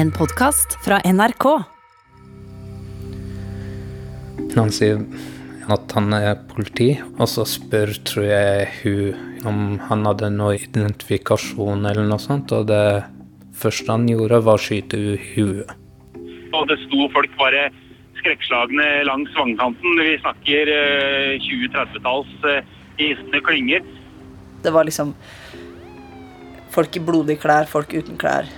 En podkast fra NRK. Han sier at han er politi, og så spør, tror jeg, hun om han hadde noe identifikasjon eller noe sånt, og det første han gjorde, var å skyte henne i huet. Og det sto folk bare skrekkslagne langs vannkanten. Vi snakker eh, 20-30-talls gisne hisnende klynger. Det var liksom folk i blodige klær, folk uten klær.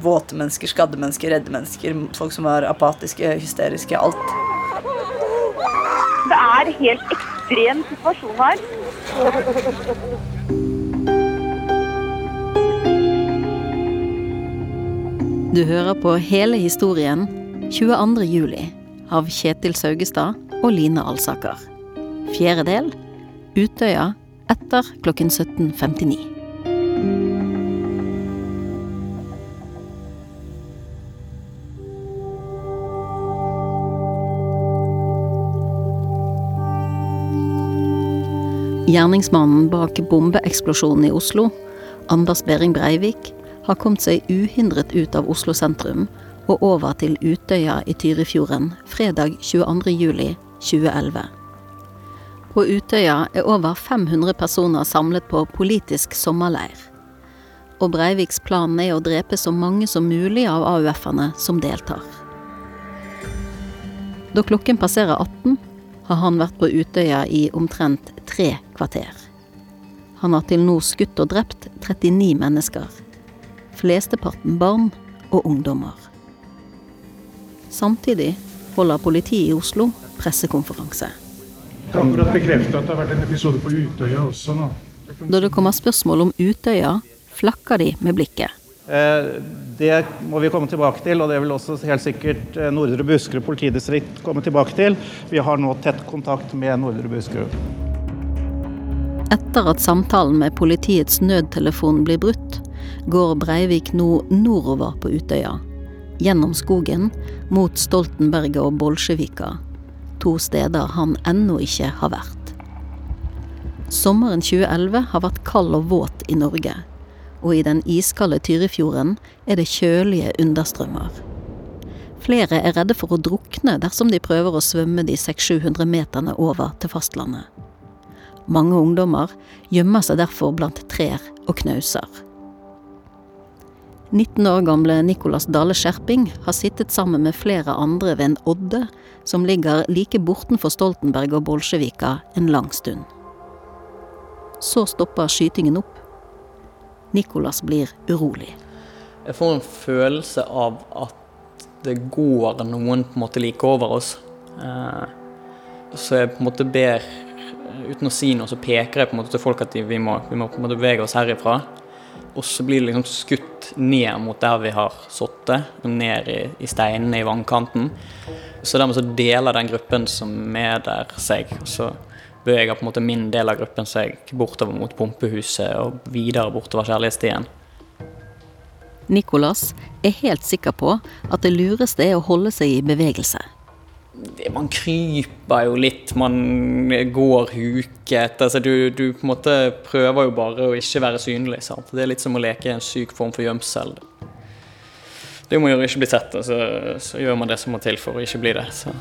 Våte mennesker, skadde mennesker, redde mennesker. Folk som var apatiske, hysteriske. Alt. Det er helt ekstrem situasjon her. Du hører på hele historien 22. juli av Kjetil Saugestad og Line Alsaker. Fjerde del Utøya etter klokken 17.59. Gjerningsmannen bak bombeeksplosjonen i Oslo, Anders Behring Breivik, har kommet seg uhindret ut av Oslo sentrum og over til Utøya i Tyrifjorden fredag 22. juli 2011. På Utøya er over 500 personer samlet på politisk sommerleir. Og Breiviks plan er å drepe så mange som mulig av AUF-erne som deltar. Da klokken passerer 18, har han vært på Utøya i omtrent tre kvarter. Han har til nå skutt og drept 39 mennesker. Flesteparten barn og ungdommer. Samtidig holder politiet i Oslo pressekonferanse. Jeg kan akkurat bekrefte at det har vært en episode på Utøya også nå. Da det kommer spørsmål om Utøya, flakker de med blikket. Eh, Det må vi komme tilbake til, og det vil også helt sikkert eh, Nordre Buskerud politidistrikt komme tilbake til. Vi har nå tett kontakt med Nordre Buskerud. Etter at samtalen med politiets nødtelefon blir brutt, går Breivik nå nordover på Utøya. Gjennom skogen, mot Stoltenberget og Bolsjevika. To steder han ennå ikke har vært. Sommeren 2011 har vært kald og våt i Norge. Og i den iskalde Tyrifjorden er det kjølige understrømmer. Flere er redde for å drukne dersom de prøver å svømme de 600-700 meterne over til fastlandet. Mange ungdommer gjemmer seg derfor blant trær og knauser. 19 år gamle Nicolas Dale Skjerping har sittet sammen med flere andre ved en odde som ligger like bortenfor Stoltenberg og Bolsjevika en lang stund. Så stopper skytingen opp. Nicolas blir urolig. Jeg får en følelse av at det går noen på en måte like over oss. Eh, Så jeg på en måte ber, uten å si noe, så peker jeg på en måte til folk at vi, må, vi må på en måte bevege oss herifra. Og så blir det liksom skutt ned mot der vi har sittet, og ned i, i steinene i vannkanten. Så dermed så deler den gruppen som er der, seg. Så beveger på en måte min del av gruppen seg bortover mot pumpehuset og videre bortover Kjærlighetsstien. Nicolas er helt sikker på at det lureste er å holde seg i bevegelse. Man kryper jo litt, man går huket. Altså du, du på en måte prøver jo bare å ikke være synlig. Sant? Det er litt som å leke en syk form for gjemsel. Det må å ikke bli sett, og så, så gjør man det som må til for å ikke bli det. Så.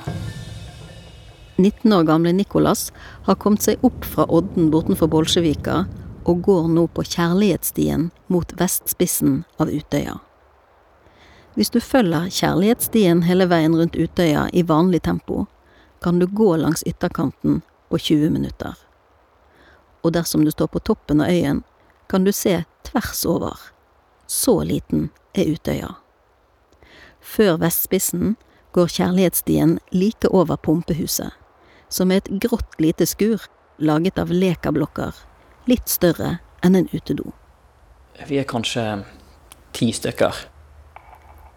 19 år gamle Nikolas har kommet seg opp fra odden bortenfor Bolsjevika og går nå på Kjærlighetsstien mot vestspissen av Utøya. Hvis du følger Kjærlighetsstien hele veien rundt Utøya i vanlig tempo, kan du gå langs ytterkanten på 20 minutter. Og dersom du står på toppen av øyen, kan du se tvers over. Så liten er Utøya. Før vestspissen går Kjærlighetsstien like over pumpehuset, som er et grått lite skur laget av lekablokker, litt større enn en utedo. Vi er kanskje ti stykker.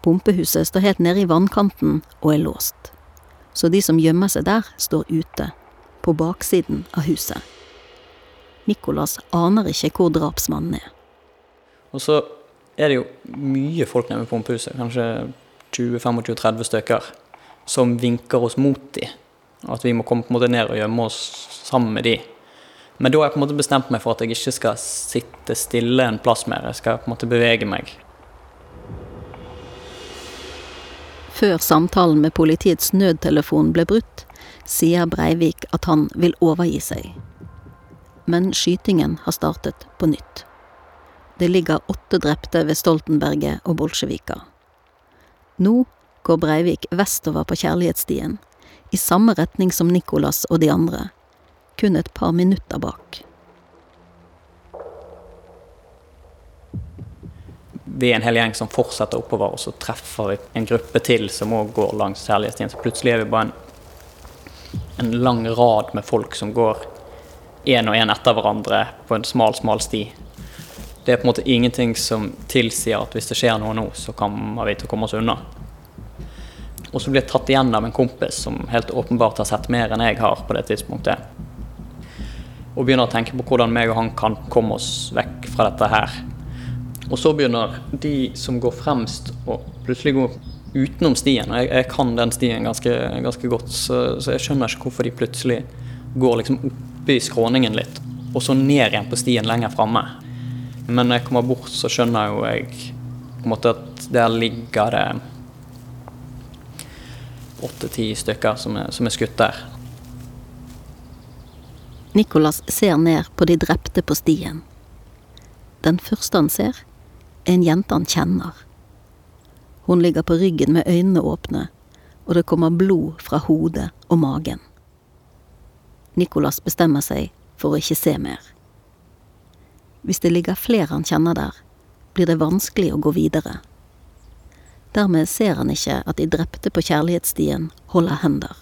Pumpehuset står helt nede i vannkanten og er låst. Så de som gjemmer seg der, står ute, på baksiden av huset. Nicolas aner ikke hvor drapsmannen er. Og så er det jo mye folk nede ved pumpehuset, kanskje 20-25-30 stykker, som vinker oss mot de. At vi må komme på en måte ned og gjemme oss sammen med de. Men da har jeg på en måte bestemt meg for at jeg ikke skal sitte stille en plass mer. Jeg skal på en måte bevege meg. Før samtalen med politiets nødtelefon ble brutt, sier Breivik at han vil overgi seg. Men skytingen har startet på nytt. Det ligger åtte drepte ved Stoltenberget og Bolsjevika. Nå går Breivik vestover på kjærlighetsstien, i samme retning som Nicolas og de andre, kun et par minutter bak. Vi er en hel gjeng som fortsetter oppover, og så treffer vi en gruppe til som òg går langs Herlighetstien. Så plutselig er vi bare en, en lang rad med folk som går én og én etter hverandre på en smal, smal sti. Det er på en måte ingenting som tilsier at hvis det skjer noe nå, så kommer vi til å komme oss unna. Og så blir jeg tatt igjen av en kompis som helt åpenbart har sett mer enn jeg har på det tidspunktet. Og begynner å tenke på hvordan meg og han kan komme oss vekk fra dette her. Og så begynner de som går fremst, å plutselig gå utenom stien. Og jeg, jeg kan den stien ganske, ganske godt, så, så, jeg skjønner ikke hvorfor de plutselig går liksom oppi skråningen litt, og så ned igjen på stien lenger framme. Men når jeg kommer bort, så skjønner jo jeg på en måte at der ligger det åtte-ti stykker som er, som er skutt der. Nicolas ser ned på de drepte på stien. Den første han ser, er en jente han kjenner. Hun ligger på ryggen med øynene åpne, og det kommer blod fra hodet og magen. Nicolas bestemmer seg for å ikke se mer. Hvis det ligger flere han kjenner der, blir det vanskelig å gå videre. Dermed ser han ikke at de drepte på kjærlighetsstien holder hender.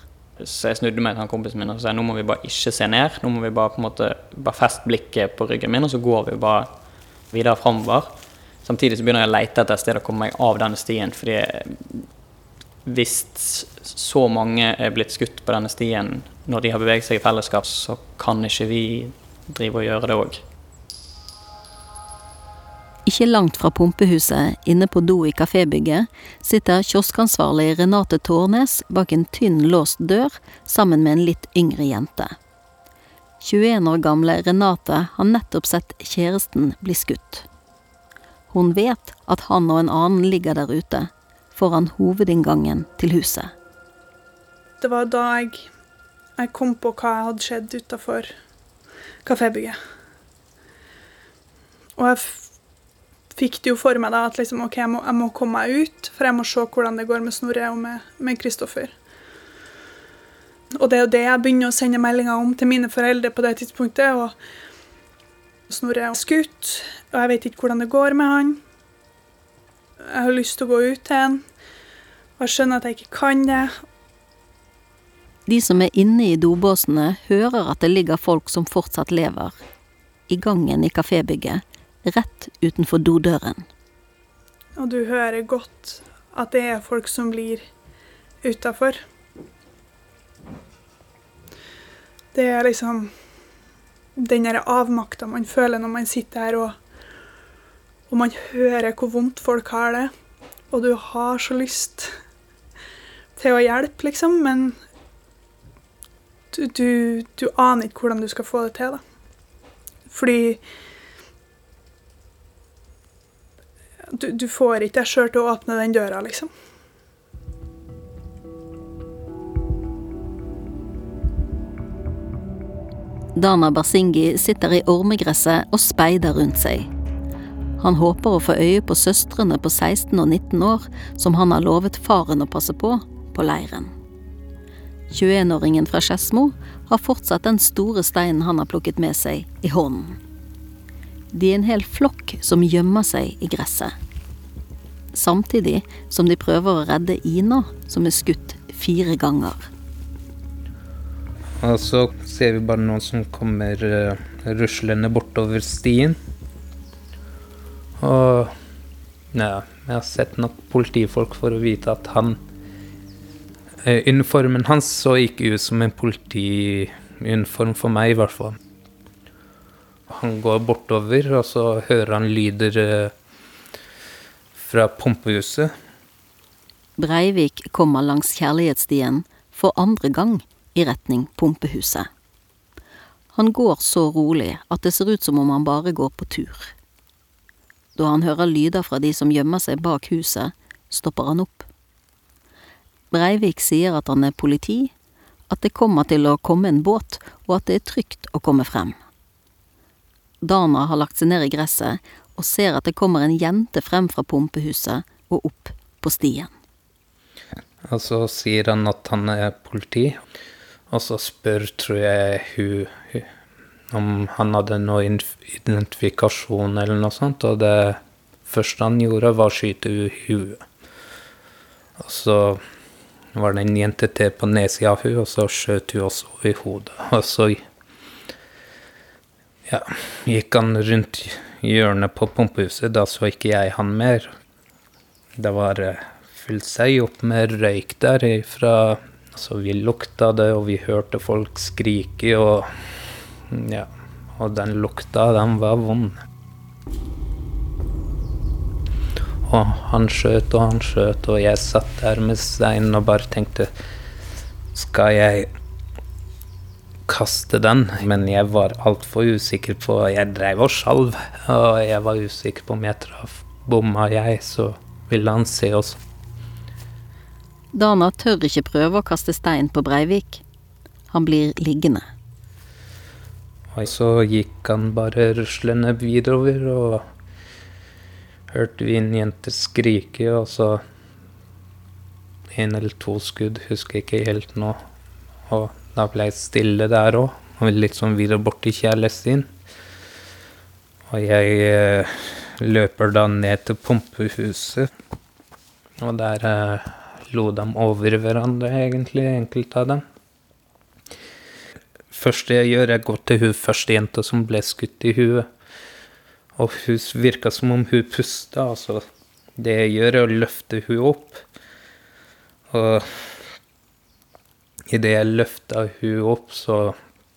Så jeg snudde meg til han kompisen min og sa nå må vi bare ikke se ned. Nå må vi bare på en måte bare feste blikket på ryggen min, og så går vi bare videre framover. Samtidig så begynner jeg å lete etter et sted å komme meg av denne stien. fordi hvis så mange er blitt skutt på denne stien når de har beveget seg i fellesskap, så kan ikke vi drive og gjøre det òg. Ikke langt fra pumpehuset, inne på do i kafébygget, sitter kioskansvarlig Renate Tårnes bak en tynn låst dør sammen med en litt yngre jente. 21 år gamle Renate har nettopp sett kjæresten bli skutt. Hun vet at han og en annen ligger der ute, foran hovedinngangen til huset. Det var da jeg, jeg kom på hva jeg hadde skjedd utafor kafébygget. Og jeg fikk det jo for meg da at liksom, ok, jeg må, jeg må, komme meg ut, for jeg må se hvordan det går med Snorre og med Kristoffer. Og det er jo det jeg begynner å sende meldinger om til mine foreldre på det tidspunktet. og Snorre er skutt, og jeg vet ikke hvordan det går med han. Jeg har lyst til å gå ut til han, og jeg skjønner at jeg ikke kan det. De som er inne i dobåsene, hører at det ligger folk som fortsatt lever, i gangen i kafébygget rett utenfor dodøren. Og du hører godt at det er folk som blir utafor. Det er liksom den der avmakta man føler når man sitter her og, og man hører hvor vondt folk har det. Og du har så lyst til å hjelpe, liksom, men du, du, du aner ikke hvordan du skal få det til, da. Fordi du, du får ikke deg sjøl til å åpne den døra, liksom. Dana Barsingi sitter i ormegresset og speider rundt seg. Han håper å få øye på søstrene på 16 og 19 år som han har lovet faren å passe på, på leiren. 21-åringen fra Skedsmo har fortsatt den store steinen han har plukket med seg, i hånden. De er en hel flokk som gjemmer seg i gresset. Samtidig som de prøver å redde Ina, som er skutt fire ganger. Og så ser vi bare noen som kommer uh, ruslende bortover stien. Og ja, jeg har sett nok politifolk for å vite at han uh, Uniformen hans så ikke ut som en politiuniform for meg, i hvert fall. Han går bortover, og så hører han lyder uh, fra pumpehuset. Breivik kommer langs kjærlighetsstien for andre gang i retning pumpehuset. Han går så rolig at det ser ut som om han bare går på tur. Da han hører lyder fra de som gjemmer seg bak huset, stopper han opp. Breivik sier at han er politi, at det kommer til å komme en båt, og at det er trygt å komme frem. Dana har lagt seg ned i gresset og ser at det kommer en jente frem fra pumpehuset og opp på stien. Og så sier han at han er politi, og så spør, tror jeg, hun, om han hadde noe identifikasjon eller noe sånt, og det første han gjorde, var å skyte huet. Og så var det en jente til på nedsida av henne, og så skjøt hun også i hodet. Og så ja, gikk han rundt hjørnet på pumpehuset. Da så ikke jeg han mer. Det var fylt seg opp med røyk derifra. Så vi lukta det, og vi hørte folk skrike, og ja. Og den lukta, den var vond. Og han skjøt og han skjøt, og jeg satt der med steinen og bare tenkte Skal jeg kaste den? Men jeg var altfor usikker på Jeg dreiv og skjalv, og jeg var usikker på om jeg traff. Bomma jeg, så ville han se oss. Dana tør ikke prøve å kaste stein på Breivik. Han blir liggende. Og så gikk han bare ruslende vidover, og hørte vi en jente skrike, og så en eller to skudd, husker jeg ikke helt nå. Og da ble jeg stille der òg, og litt sånn videre bort til kjærlesten. Og jeg eh, løper da ned til pumpehuset, og der eh, lo de over hverandre, egentlig, enkelte av dem første jeg gjør, er å gå til hun første jenta som ble skutt i huet. Og hun virka som om hun pusta. Altså, det jeg gjør, er å løfte hun opp. Og idet jeg løfter hun opp, så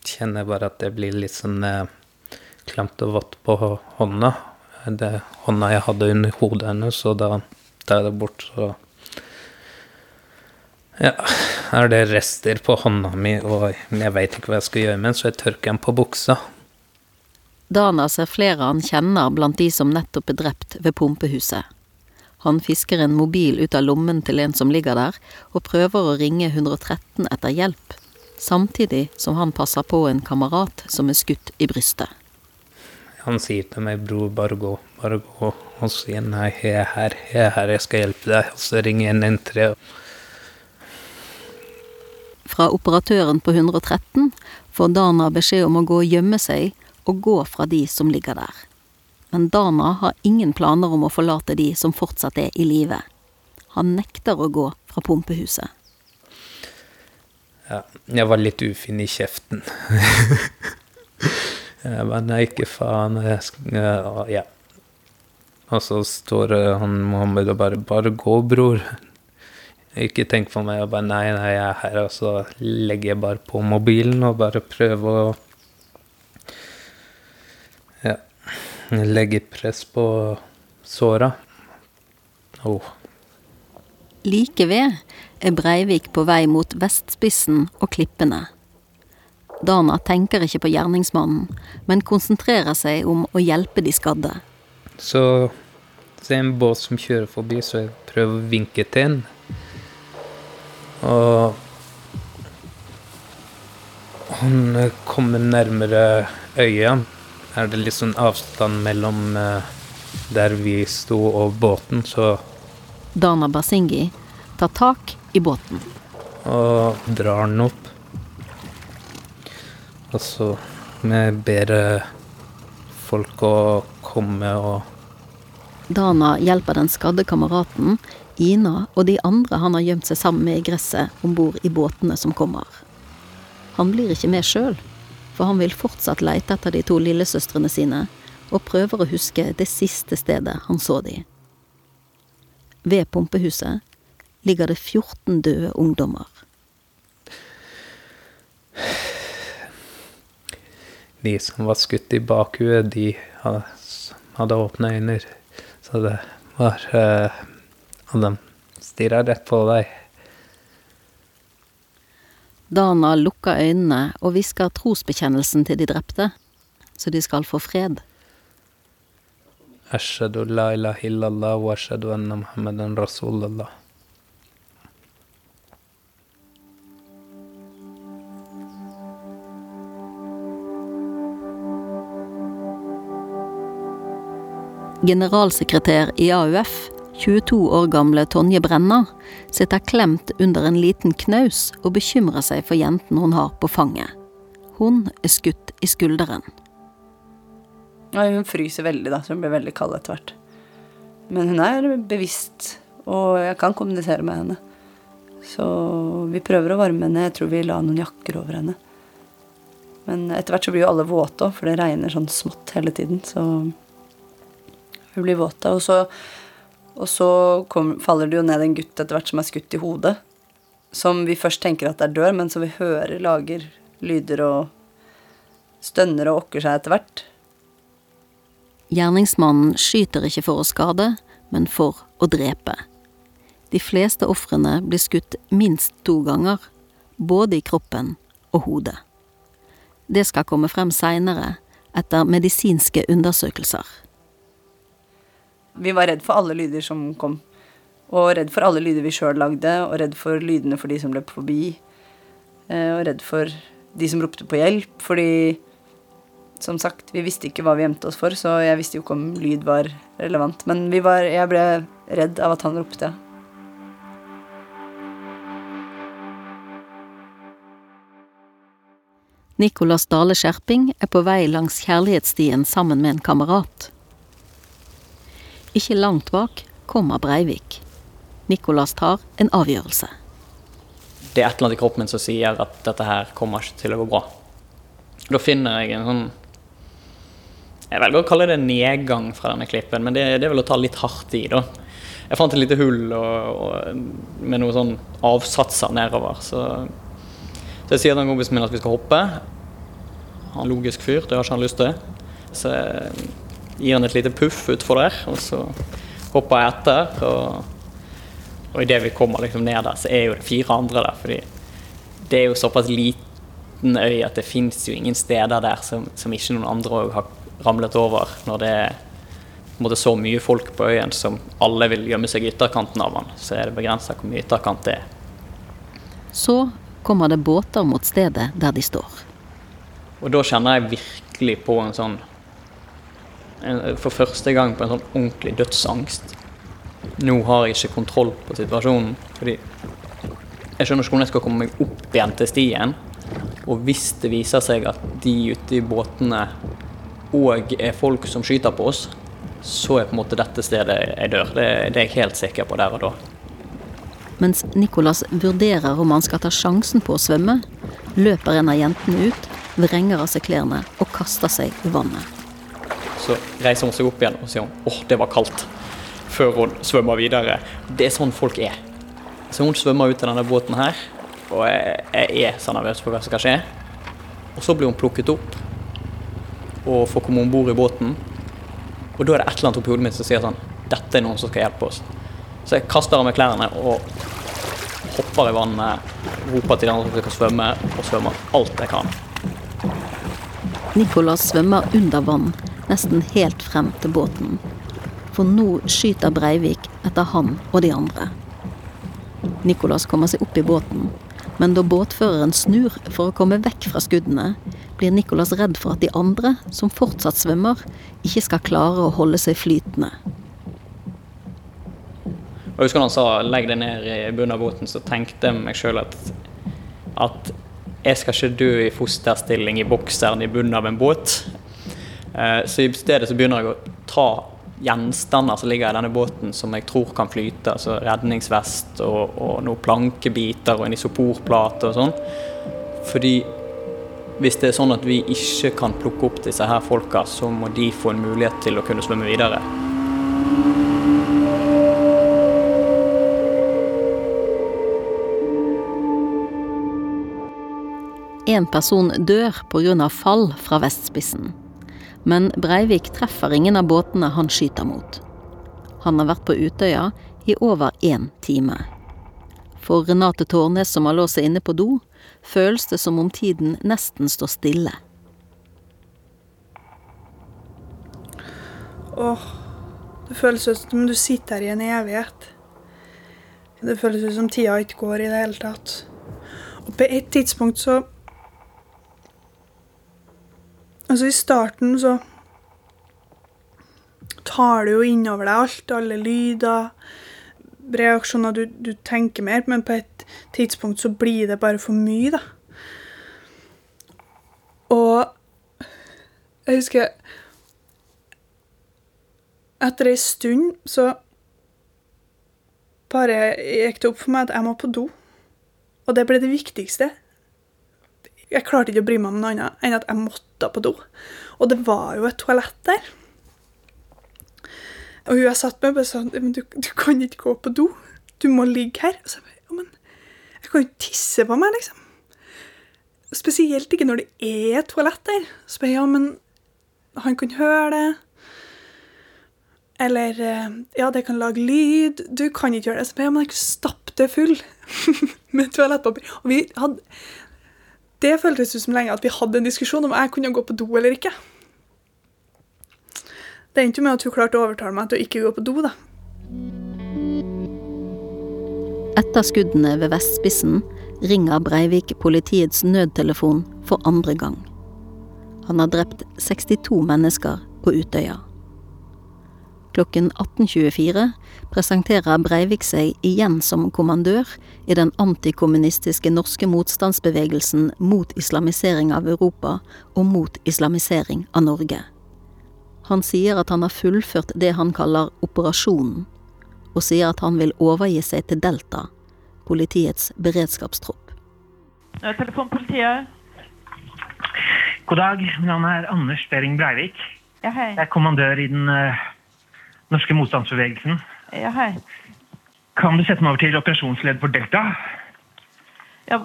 kjenner jeg bare at det blir litt sånn eh, klamt og vått på hånda. Det hånda jeg hadde under hodet hennes, og da tar jeg det bort, så ja, er det rester på hånda mi, og jeg veit ikke hva jeg skal gjøre med den, så jeg tørker den på buksa. Dana ser flere han kjenner blant de som nettopp er drept ved pumpehuset. Han fisker en mobil ut av lommen til en som ligger der, og prøver å ringe 113 etter hjelp, samtidig som han passer på en kamerat som er skutt i brystet. Han sier til meg, 'bror, bare gå, bare gå', og sier 'nei, jeg er her, jeg er her, jeg skal hjelpe deg', og så ringer jeg 113 fra operatøren på 113 får Dana beskjed om å gå og gjemme seg og gå fra de som ligger der. Men Dana har ingen planer om å forlate de som fortsatt er i live. Han nekter å gå fra pumpehuset. Ja, jeg var litt ufin i kjeften. jeg bare nei, ikke faen. ja. Og så står han Mohammed og bare 'bare gå, bror'. Ikke tenk på meg Jeg bare nei, nei, jeg er her, og så legger jeg bare på mobilen og bare prøver å Ja. Legge press på såra. Oh. Like ved er Breivik på vei mot vestspissen og klippene. Dana tenker ikke på gjerningsmannen, men konsentrerer seg om å hjelpe de skadde. Så ser jeg en båt som kjører forbi, så jeg prøver å vinke til den. Og han kommer nærmere øya. Er det litt sånn avstand mellom eh, der vi sto og båten, så Dana Basingi tar tak i båten. Og drar den opp. Og så vi ber folk å komme og Dana hjelper den skadde kameraten Ina og de andre han har gjemt seg sammen med i gresset om bord i båtene som kommer. Han blir ikke med sjøl, for han vil fortsatt leite etter de to lillesøstrene sine, og prøver å huske det siste stedet han så de. Ved pumpehuset ligger det 14 døde ungdommer. De som var skutt i bakhuet, de hadde åpne øyne, så det var uh, og de stirra rett på deg. Dana lukker øynene og hvisker trosbekjennelsen til de drepte, så de skal få fred. Ashadu. Generalsekretær i AUF 22 år gamle Tonje Brenna, sitter klemt under en liten knaus og bekymrer seg for jenten hun har på fanget. Hun er skutt i skulderen. Ja, hun fryser veldig, da, så hun blir veldig kald etter hvert. Men hun er bevisst, og jeg kan kommunisere med henne. Så vi prøver å varme henne. Jeg tror vi la noen jakker over henne. Men etter hvert så blir jo alle våte òg, for det regner sånn smått hele tiden. Så hun blir våte. Og så, og så kom, faller det jo ned en gutt etter hvert som er skutt i hodet. Som vi først tenker at er dør, men som vi hører lager lyder og stønner og okker seg etter hvert. Gjerningsmannen skyter ikke for å skade, men for å drepe. De fleste ofrene blir skutt minst to ganger, både i kroppen og hodet. Det skal komme frem seinere, etter medisinske undersøkelser. Vi var redd for alle lyder som kom. Og redd for alle lyder vi sjøl lagde, og redd for lydene for de som løp forbi. Eh, og redd for de som ropte på hjelp, fordi som sagt, vi visste ikke hva vi gjemte oss for, så jeg visste jo ikke om lyd var relevant. Men var, jeg ble redd av at han ropte. Nicolas Dale Skjerping er på vei langs kjærlighetsstien sammen med en kamerat. Ikke langt bak kommer Breivik. Nicolas tar en avgjørelse. Det er et eller annet i kroppen min som sier at dette her kommer ikke til å gå bra. Da finner jeg en sånn Jeg velger å kalle det nedgang fra denne klippen, men det, det er vel å ta litt hardt i, da. Jeg fant et lite hull og, og, med noen sånn avsatser nedover. Så, så jeg sier til kompisen min at vi skal hoppe. Han er en logisk fyr, det har ikke han lyst til. Så gir han et lite puff utfor der, og så hopper jeg etter. Og, og idet vi kommer liksom ned der, så er jo det fire andre der. fordi det er jo såpass liten øy at det fins jo ingen steder der som, som ikke noen andre òg har ramlet over. Når det er måte, så mye folk på øyen som alle vil gjemme seg i ytterkanten av den, så er det begrensa hvor mye ytterkant det er. Så kommer det båter mot stedet der de står. Og da kjenner jeg virkelig på en sånn For første gang på en sånn ordentlig dødsangst. Nå har jeg ikke kontroll på situasjonen. Fordi jeg skjønner ikke hvordan jeg skal komme meg opp igjen til stien. Og hvis det viser seg at de ute i båtene òg er folk som skyter på oss, så er på en måte dette stedet jeg dør. Det, det er jeg helt sikker på der og da. Mens Nicolas vurderer om han skal ta sjansen på å svømme, løper en av jentene ut, vrenger av seg klærne og kaster seg i vannet. Så reiser hun seg opp igjen og sier åh, det var kaldt. Før hun svømmer videre. Det er sånn folk er. Så hun svømmer ut av denne båten her, og jeg, jeg er så nervøs for hva som skal skje. Og så blir hun plukket opp og får komme om bord i båten. Og da er det et eller annet oppi hodet mitt som sier sånn Dette er noen som skal hjelpe oss. Så jeg kaster av meg klærne og hopper i vannet, roper til de andre som skal svømme, og svømmer alt jeg kan. Nicolas svømmer under vann, nesten helt frem til båten. For nå skyter Breivik etter han og de andre. Nicolas kommer seg opp i båten, men da båtføreren snur for å komme vekk fra skuddene, blir Nicolas redd for at de andre, som fortsatt svømmer, ikke skal klare å holde seg flytende. Jeg husker han sa 'legg deg ned i bunnen av båten', så tenkte jeg meg sjøl at, at jeg skal ikke dø i fosterstilling i bokseren i bunnen av en båt. Eh, så i stedet så begynner jeg å ta gjenstander som ligger i denne båten som jeg tror kan flyte. Altså redningsvest og, og noen plankebiter og en isoporplate og sånn. Fordi hvis det er sånn at vi ikke kan plukke opp disse her folka, så må de få en mulighet til å kunne svømme videre. En person dør pga. fall fra vestspissen. Men Breivik treffer ingen av båtene han skyter mot. Han har vært på Utøya i over én time. For Renate Tårnes som har låst seg inne på do, føles det som om tiden nesten står stille. Åh, det føles ut som du sitter her i en evighet. Det føles ut som tida ikke går i det hele tatt. Og på et tidspunkt så Altså, i starten så tar du jo innover deg alt, alle lyder, reaksjoner du, du tenker mer, men på et tidspunkt så blir det bare for mye, da. Og jeg husker Etter ei stund så bare gikk det opp for meg at jeg må på do. Og det ble det viktigste. Jeg klarte ikke å bry meg om noe annet enn at jeg måtte på do. Og det var jo et toalett der. Og hun jeg satt med, bare sa men du, du kan ikke gå på do. Du må ligge her. Og så bare, men jeg kan jo ikke tisse på meg, liksom. Spesielt ikke når det er et toalett der. Så bare, ja, men han kan høre det. Eller ja, det kan lage lyd. Du kan ikke gjøre det. Så bare, ja, men jeg stapp det full med toalettpapir. Og vi hadde Det føltes ut som lenge at vi hadde en diskusjon om jeg kunne gå på do eller ikke. Det endte jo med at hun klarte å overtale meg til å ikke gå på do, da. Etter skuddene ved Vestspissen ringer Breivik politiets nødtelefon for andre gang. Han har drept 62 mennesker på Utøya. Klokken 18.24 presenterer Breivik seg igjen som kommandør i den antikommunistiske norske motstandsbevegelsen mot islamisering av Europa og mot islamisering av Norge. Han sier at han har fullført det han kaller operasjonen, og sier at han vil overgi seg til Delta, politiets beredskapstropp. Telefonpolitiet. God dag, navnet er Anders Behring Breivik. Ja, hei. Jeg er kommandør i den eh, norske motstandsbevegelsen. Ja, hei. Kan du sette meg over til operasjonsleder for Delta? Ja,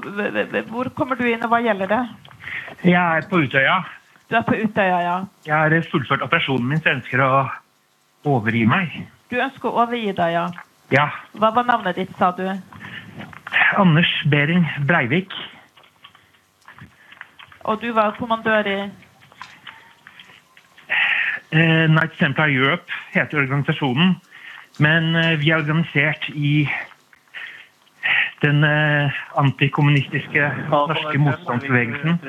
hvor kommer du inn, og hva gjelder det? Jeg er på Utøya. Du er på Utøya, ja. Jeg har fullført operasjonen min, så jeg ønsker å overgi meg. Du ønsker å overgi deg, ja. Ja. Hva var navnet ditt, sa du? Anders Behring Breivik. Og du var kommandør i Eh, Night Templar Europe heter organisasjonen. Men eh, vi er organisert i den eh, antikommunistiske norske motstandsbevegelsen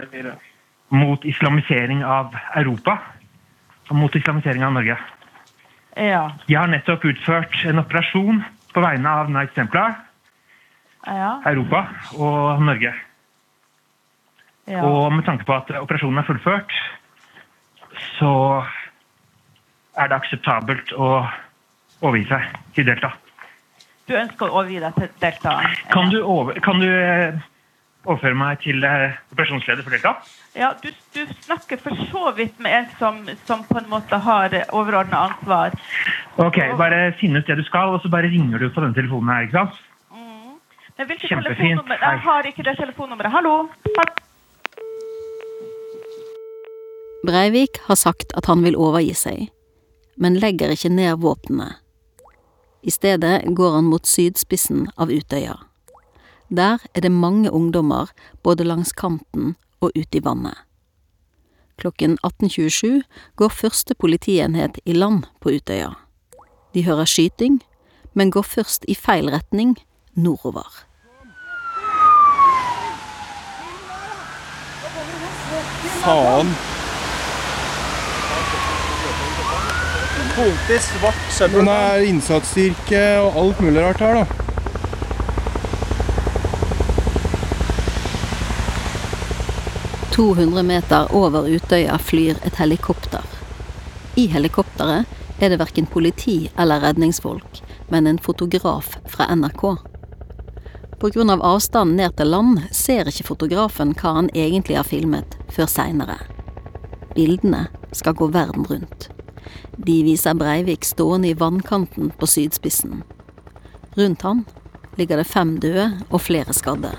mot islamisering av Europa og mot islamisering av Norge. Ja. Jeg har nettopp utført en operasjon på vegne av Night Templar, Ja. Europa og Norge. ja. Og med tanke på at operasjonen er fullført, så er det akseptabelt å overgi seg til Delta. Du ønsker å overgi deg til Delta? Kan du, over, kan du eh, overføre meg til eh, operasjonsleder for Delta? Ja, du, du snakker for så vidt med en som, som på en måte har overordna ansvar. Ok, Bare finn ut det du skal, og så bare ringer du på denne telefonen her. ikke sant? Men hvilket telefonnummer? Jeg har ikke det telefonnummeret. Hallo? Hallo? Breivik har sagt at han vil overgi seg, men legger ikke ned våpnene. I stedet går han mot sydspissen av Utøya. Der er det mange ungdommer både langs kanten og ute i vannet. Klokken 18.27 går første politienhet i land på Utøya. De hører skyting, men går først i feil retning, nordover. Faen. Punktet svart søppel. Det er innsatsstyrke og alt mulig rart her, da. – 200 meter over Utøya flyr et helikopter. I helikopteret er det verken politi eller redningsfolk, men en fotograf fra NRK. På grunn av avstanden ned til land ser ikke fotografen hva han egentlig har filmet, før seinere. Bildene skal gå verden rundt. De viser Breivik stående i vannkanten på sydspissen. Rundt han ligger det fem døde og flere skadde.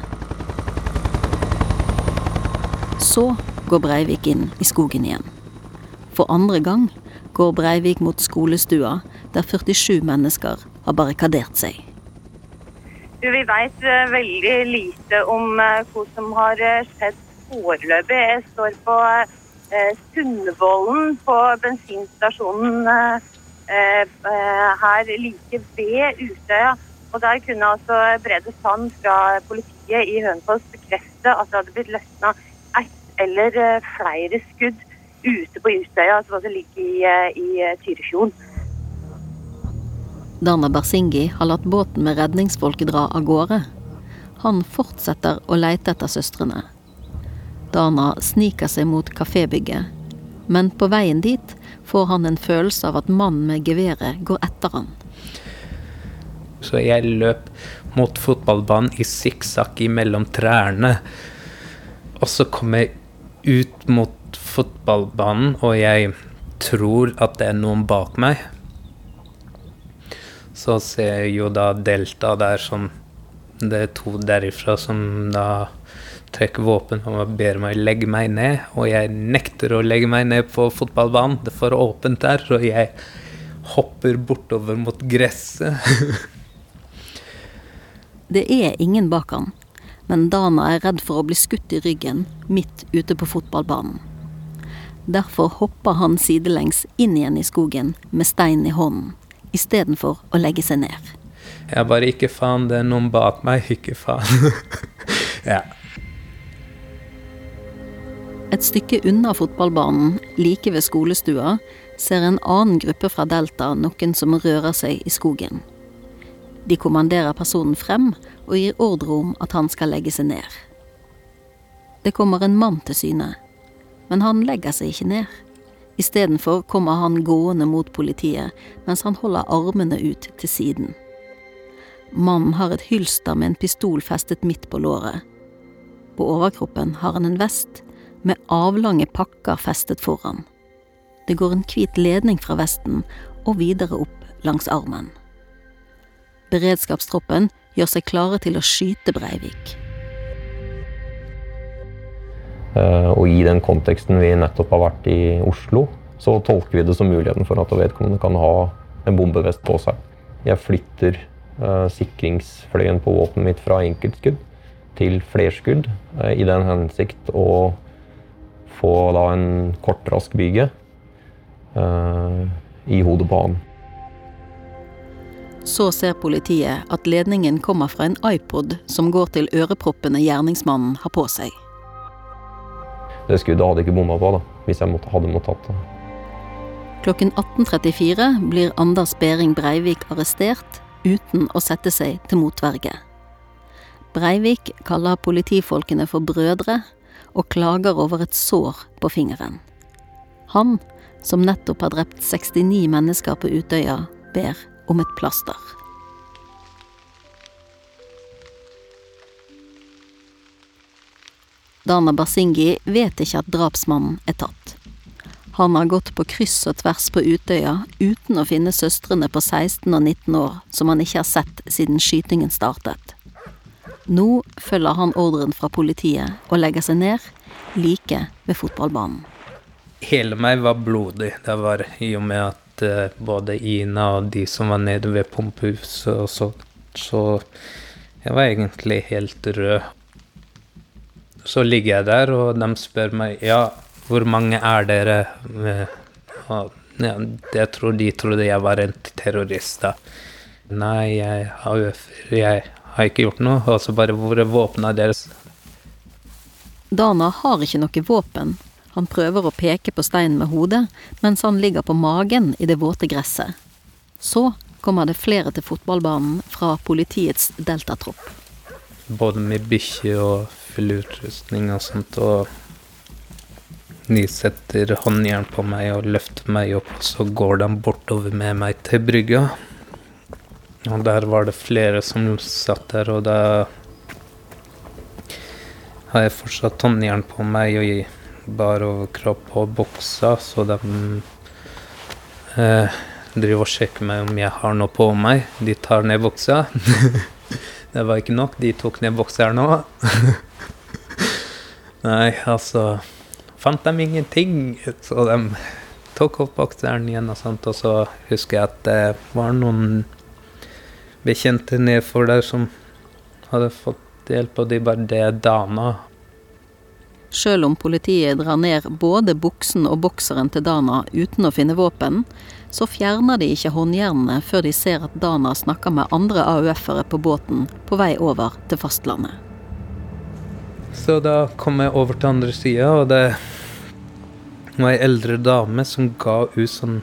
Så går Breivik inn i skogen igjen. For andre gang går Breivik mot skolestua, der 47 mennesker har barrikadert seg. Vi vet eh, veldig lite om eh, hva som har eh, skjedd foreløpig. Jeg står på Sundvolden, på bensinstasjonen eh, eh, her like ved Utøya. Og Der kunne altså Brede Sand fra politiet i Hønefoss bekrefte at det hadde blitt løsna ett eller eh, flere skudd ute på Utøya, som altså ligger i, eh, i eh, Tyrifjorden. Dana Bersingi har latt båten med redningsfolk dra av gårde. Han fortsetter å leite etter søstrene. Dana sniker seg mot kafébygget, men på veien dit får han en følelse av at mannen med geværet går etter han. Så jeg løp mot fotballbanen i sikksakk mellom trærne. Og så kom jeg ut mot fotballbanen, og jeg tror at det er noen bak meg. Så ser jeg jo da Delta der som Det er to derifra som da trekker våpen og ber meg legge meg ned. Og jeg nekter å legge meg ned på fotballbanen. Det er for åpent der, og jeg hopper bortover mot gresset. Det er ingen bak han, men Dana er redd for å bli skutt i ryggen midt ute på fotballbanen. Derfor hopper han sidelengs inn igjen i skogen med steinen i hånden, istedenfor å legge seg ned. Jeg bare ikke faen, det er noen bak meg, ikke faen. ja. Et stykke unna fotballbanen, like ved skolestua, ser en annen gruppe fra Delta noen som rører seg i skogen. De kommanderer personen frem og gir ordre om at han skal legge seg ned. Det kommer en mann til syne, men han legger seg ikke ned. Istedenfor kommer han gående mot politiet mens han holder armene ut til siden. Mannen har et hylster med en pistol festet midt på låret. På overkroppen har han en vest med avlange pakker festet foran. Det går en hvit ledning fra vesten og videre opp langs armen. Beredskapstroppen gjør seg klare til å skyte Breivik. Eh, og i den konteksten vi nettopp har vært i Oslo, så tolker vi det som muligheten for at vedkommende kan ha en bombevest på seg. Jeg flytter uh, sikringsfløyen på våpenet mitt fra enkeltskudd til flerskudd uh, i den hensikt å få da en kort, rask byge uh, i hodet på han. Så ser politiet at ledningen kommer fra en iPod som går til øreproppene gjerningsmannen har på seg. Det skuddet hadde jeg ikke bomma på da, hvis jeg måtte, hadde måttet tatt det. Klokken 18.34 blir Anders Behring Breivik arrestert uten å sette seg til motverge. Breivik kaller politifolkene for brødre, og klager over et sår på fingeren. Han, som nettopp har drept 69 mennesker på Utøya, ber om et plaster. Dana Basingi vet ikke at drapsmannen er tatt. Han har gått på kryss og tvers på Utøya uten å finne søstrene på 16 og 19 år som han ikke har sett siden skytingen startet. Nå følger han ordren fra politiet og legger seg ned, like ved fotballbanen. Hele meg var blodig. Det var i og med at uh, både Ina og de som var nede ved pumpehuset og så, så jeg var egentlig helt rød. Så ligger jeg der, og de spør meg ja, hvor mange er dere? Og, ja, jeg tror de trodde jeg var en terrorist. da. Nei, jeg har, jeg har ikke gjort noe. Og så bare hvor er våpnene deres? Dana har ikke noe våpen. Han prøver å peke på steinen med hodet, mens han ligger på magen i det våte gresset. Så kommer det flere til fotballbanen fra politiets deltatropp. Både med bikkje og full utrustning og sånt. Og de setter håndjern på meg og løfter meg opp, og så går de bortover med meg til brygga. Og der var det flere som satt der, og da har jeg fortsatt håndjern på meg og i bar overkropp og buksa, så de eh, driver og sjekker meg om jeg har noe på meg. De tar ned buksa. det var ikke nok, de tok ned bokseren nå. Nei, altså Fant de ingenting, så de tok opp bokseren igjen og sånt, og så husker jeg at det var noen bekjente nedfor der som hadde fått hjelp, og de bare 'Det er Dana'. Sjøl om politiet drar ned både buksen og bokseren til Dana uten å finne våpen, så fjerner de ikke håndjernene før de ser at Dana snakker med andre AUF-ere på båten på vei over til fastlandet. Så da kom jeg over til andre sida, og det var ei eldre dame som ga ut sånn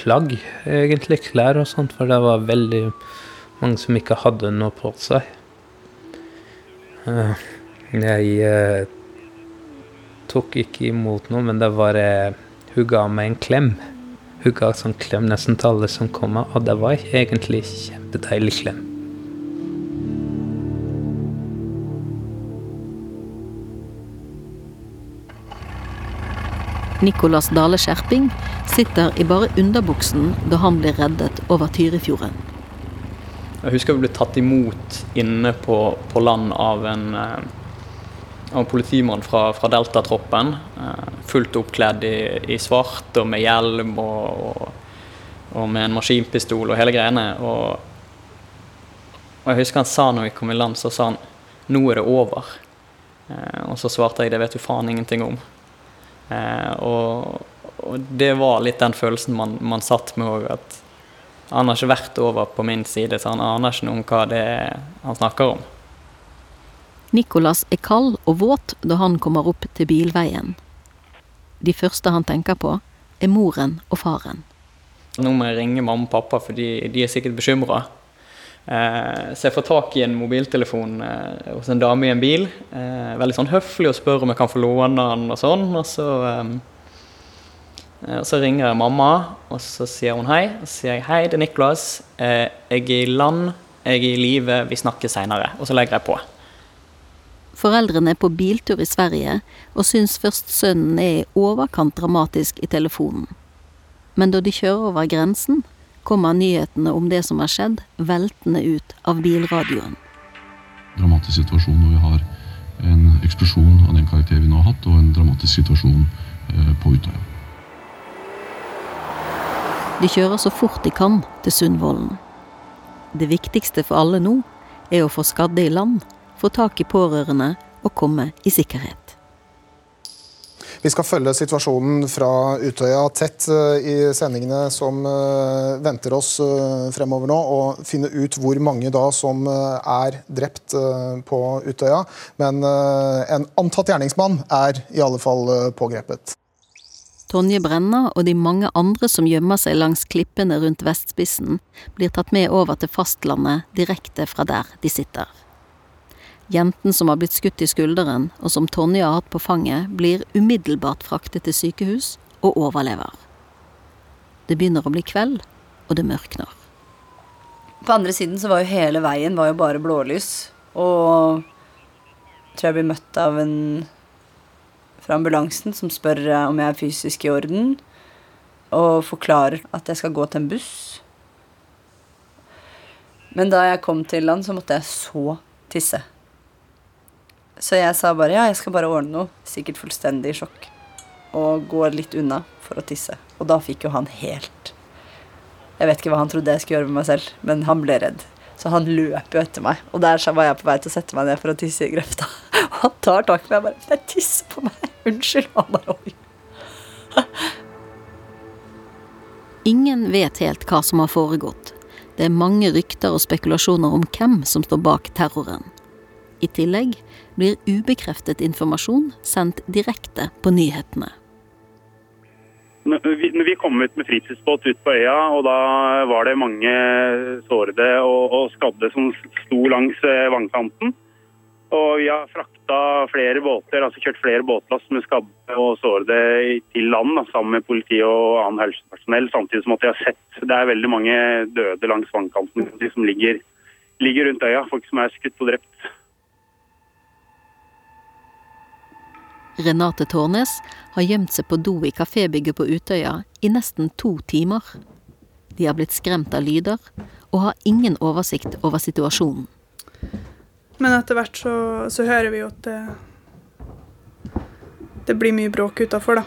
plagg, egentlig. Klær og sånt, for det var veldig mange som ikke hadde noe på seg. Eh, jeg eh, tok ikke imot noe, men det var eh, Hun ga meg en klem. Hun ga sånn klem nesten til alle som kom, og det var egentlig kjempedeilig klem. Nicolas Dale Skjerping sitter i bare underbuksen da han blir reddet over Tyrifjorden. Jeg husker vi ble tatt imot inne på, på land av en, eh, av en politimann fra, fra Deltatroppen. Eh, fullt oppkledd i, i, svart og med hjelm og, og, og, med en maskinpistol og hele greiene. Og, og jeg husker han sa når vi kom i land, så sa han 'nå er det over'. Eh, og så svarte jeg 'det vet du faen ingenting om'. Og, og, det var litt den følelsen man, man satt med òg, at han har ikke vært over på min side, så han aner ikke noe om hva det er han snakker om. Nicolas er kald og våt da han kommer opp til bilveien. De første han tenker på, er moren og faren. Nå må jeg ringe mamma og pappa, for de, de er sikkert bekymra. Eh, så jeg får tak i en mobiltelefon eh, hos en dame i en bil. Eh, veldig sånn høflig og spør om jeg kan få låne den og sånn. Og så, og så ringer jeg mamma, og så sier hun hei. Og så sier jeg hei, det er Niklas. jeg er i land, jeg er i live, vi snakkes seinere. Og så legger jeg på. Foreldrene er på biltur i Sverige og syns først sønnen er i overkant dramatisk i telefonen. Men da de kjører over grensen, kommer nyhetene om det som har skjedd, veltende ut av bilradioen. Dramatisk situasjon når vi har en eksplosjon av den karakter vi nå har hatt, og en dramatisk situasjon eh, på Utøya. De kjører så fort de kan til Sundvolden. Det viktigste for alle nå er å få skadde i land, få tak i pårørende og komme i sikkerhet. Vi skal følge situasjonen fra Utøya tett eh, i sendingene som eh, venter oss eh, fremover nå, og finne ut hvor mange da som er drept på Utøya. Men en antatt gjerningsmann er i alle fall pågrepet. Tonje Brenna og de mange andre som gjemmer seg langs klippene rundt vestspissen, blir tatt med over til fastlandet direkte fra der de sitter. Jenten som har blitt skutt i skulderen, og som Tonje har hatt på fanget, blir umiddelbart fraktet til sykehus og overlever. Det begynner å bli kveld, og det mørkner. På andre siden så var jo hele veien var jo bare blålys. Og jeg tror jeg blir møtt av en fra ambulansen som spør om jeg er fysisk i orden, og forklarer at jeg skal gå til en buss. Men da jeg kom til land, så måtte jeg så tisse. Så jeg sa bare ja, jeg skal bare ordne noe. Sikkert fullstendig i sjokk. Og gå litt unna for å tisse. Og da fikk jo han helt Jeg vet ikke hva han trodde jeg skulle gjøre med meg selv, men han ble redd. Så han løper jo etter meg. Og der var jeg på vei til å sette meg ned for å tisse i grøfta. Og han tar tak i meg og bare 'Jeg tisser på meg. Unnskyld.' Han bare oi. Ingen vet helt hva som har foregått. Det er mange rykter og spekulasjoner om hvem som står bak terroren. I tillegg blir ubekreftet informasjon sendt direkte på nyhetene. Når vi kom ut med fritidsbåt ut på øya, og da var det mange sårede og, og skadde som sto langs eh, vannkanten. Og vi har frakta flere båter, altså kjørt flere båtlass med skadde og sårede til land da, sammen med politi og annet helsepersonell. Samtidig som at de har sett det er veldig mange døde langs vannkanten de som ligger, ligger rundt øya. Folk som er skutt og drept. Renate Tårnes har gjemt seg på do i kafébygget på Utøya i nesten to timer. De har blitt skremt av lyder, og har ingen oversikt over situasjonen. Men etter hvert så, så hører vi jo at det, det blir mye bråk utafor, da.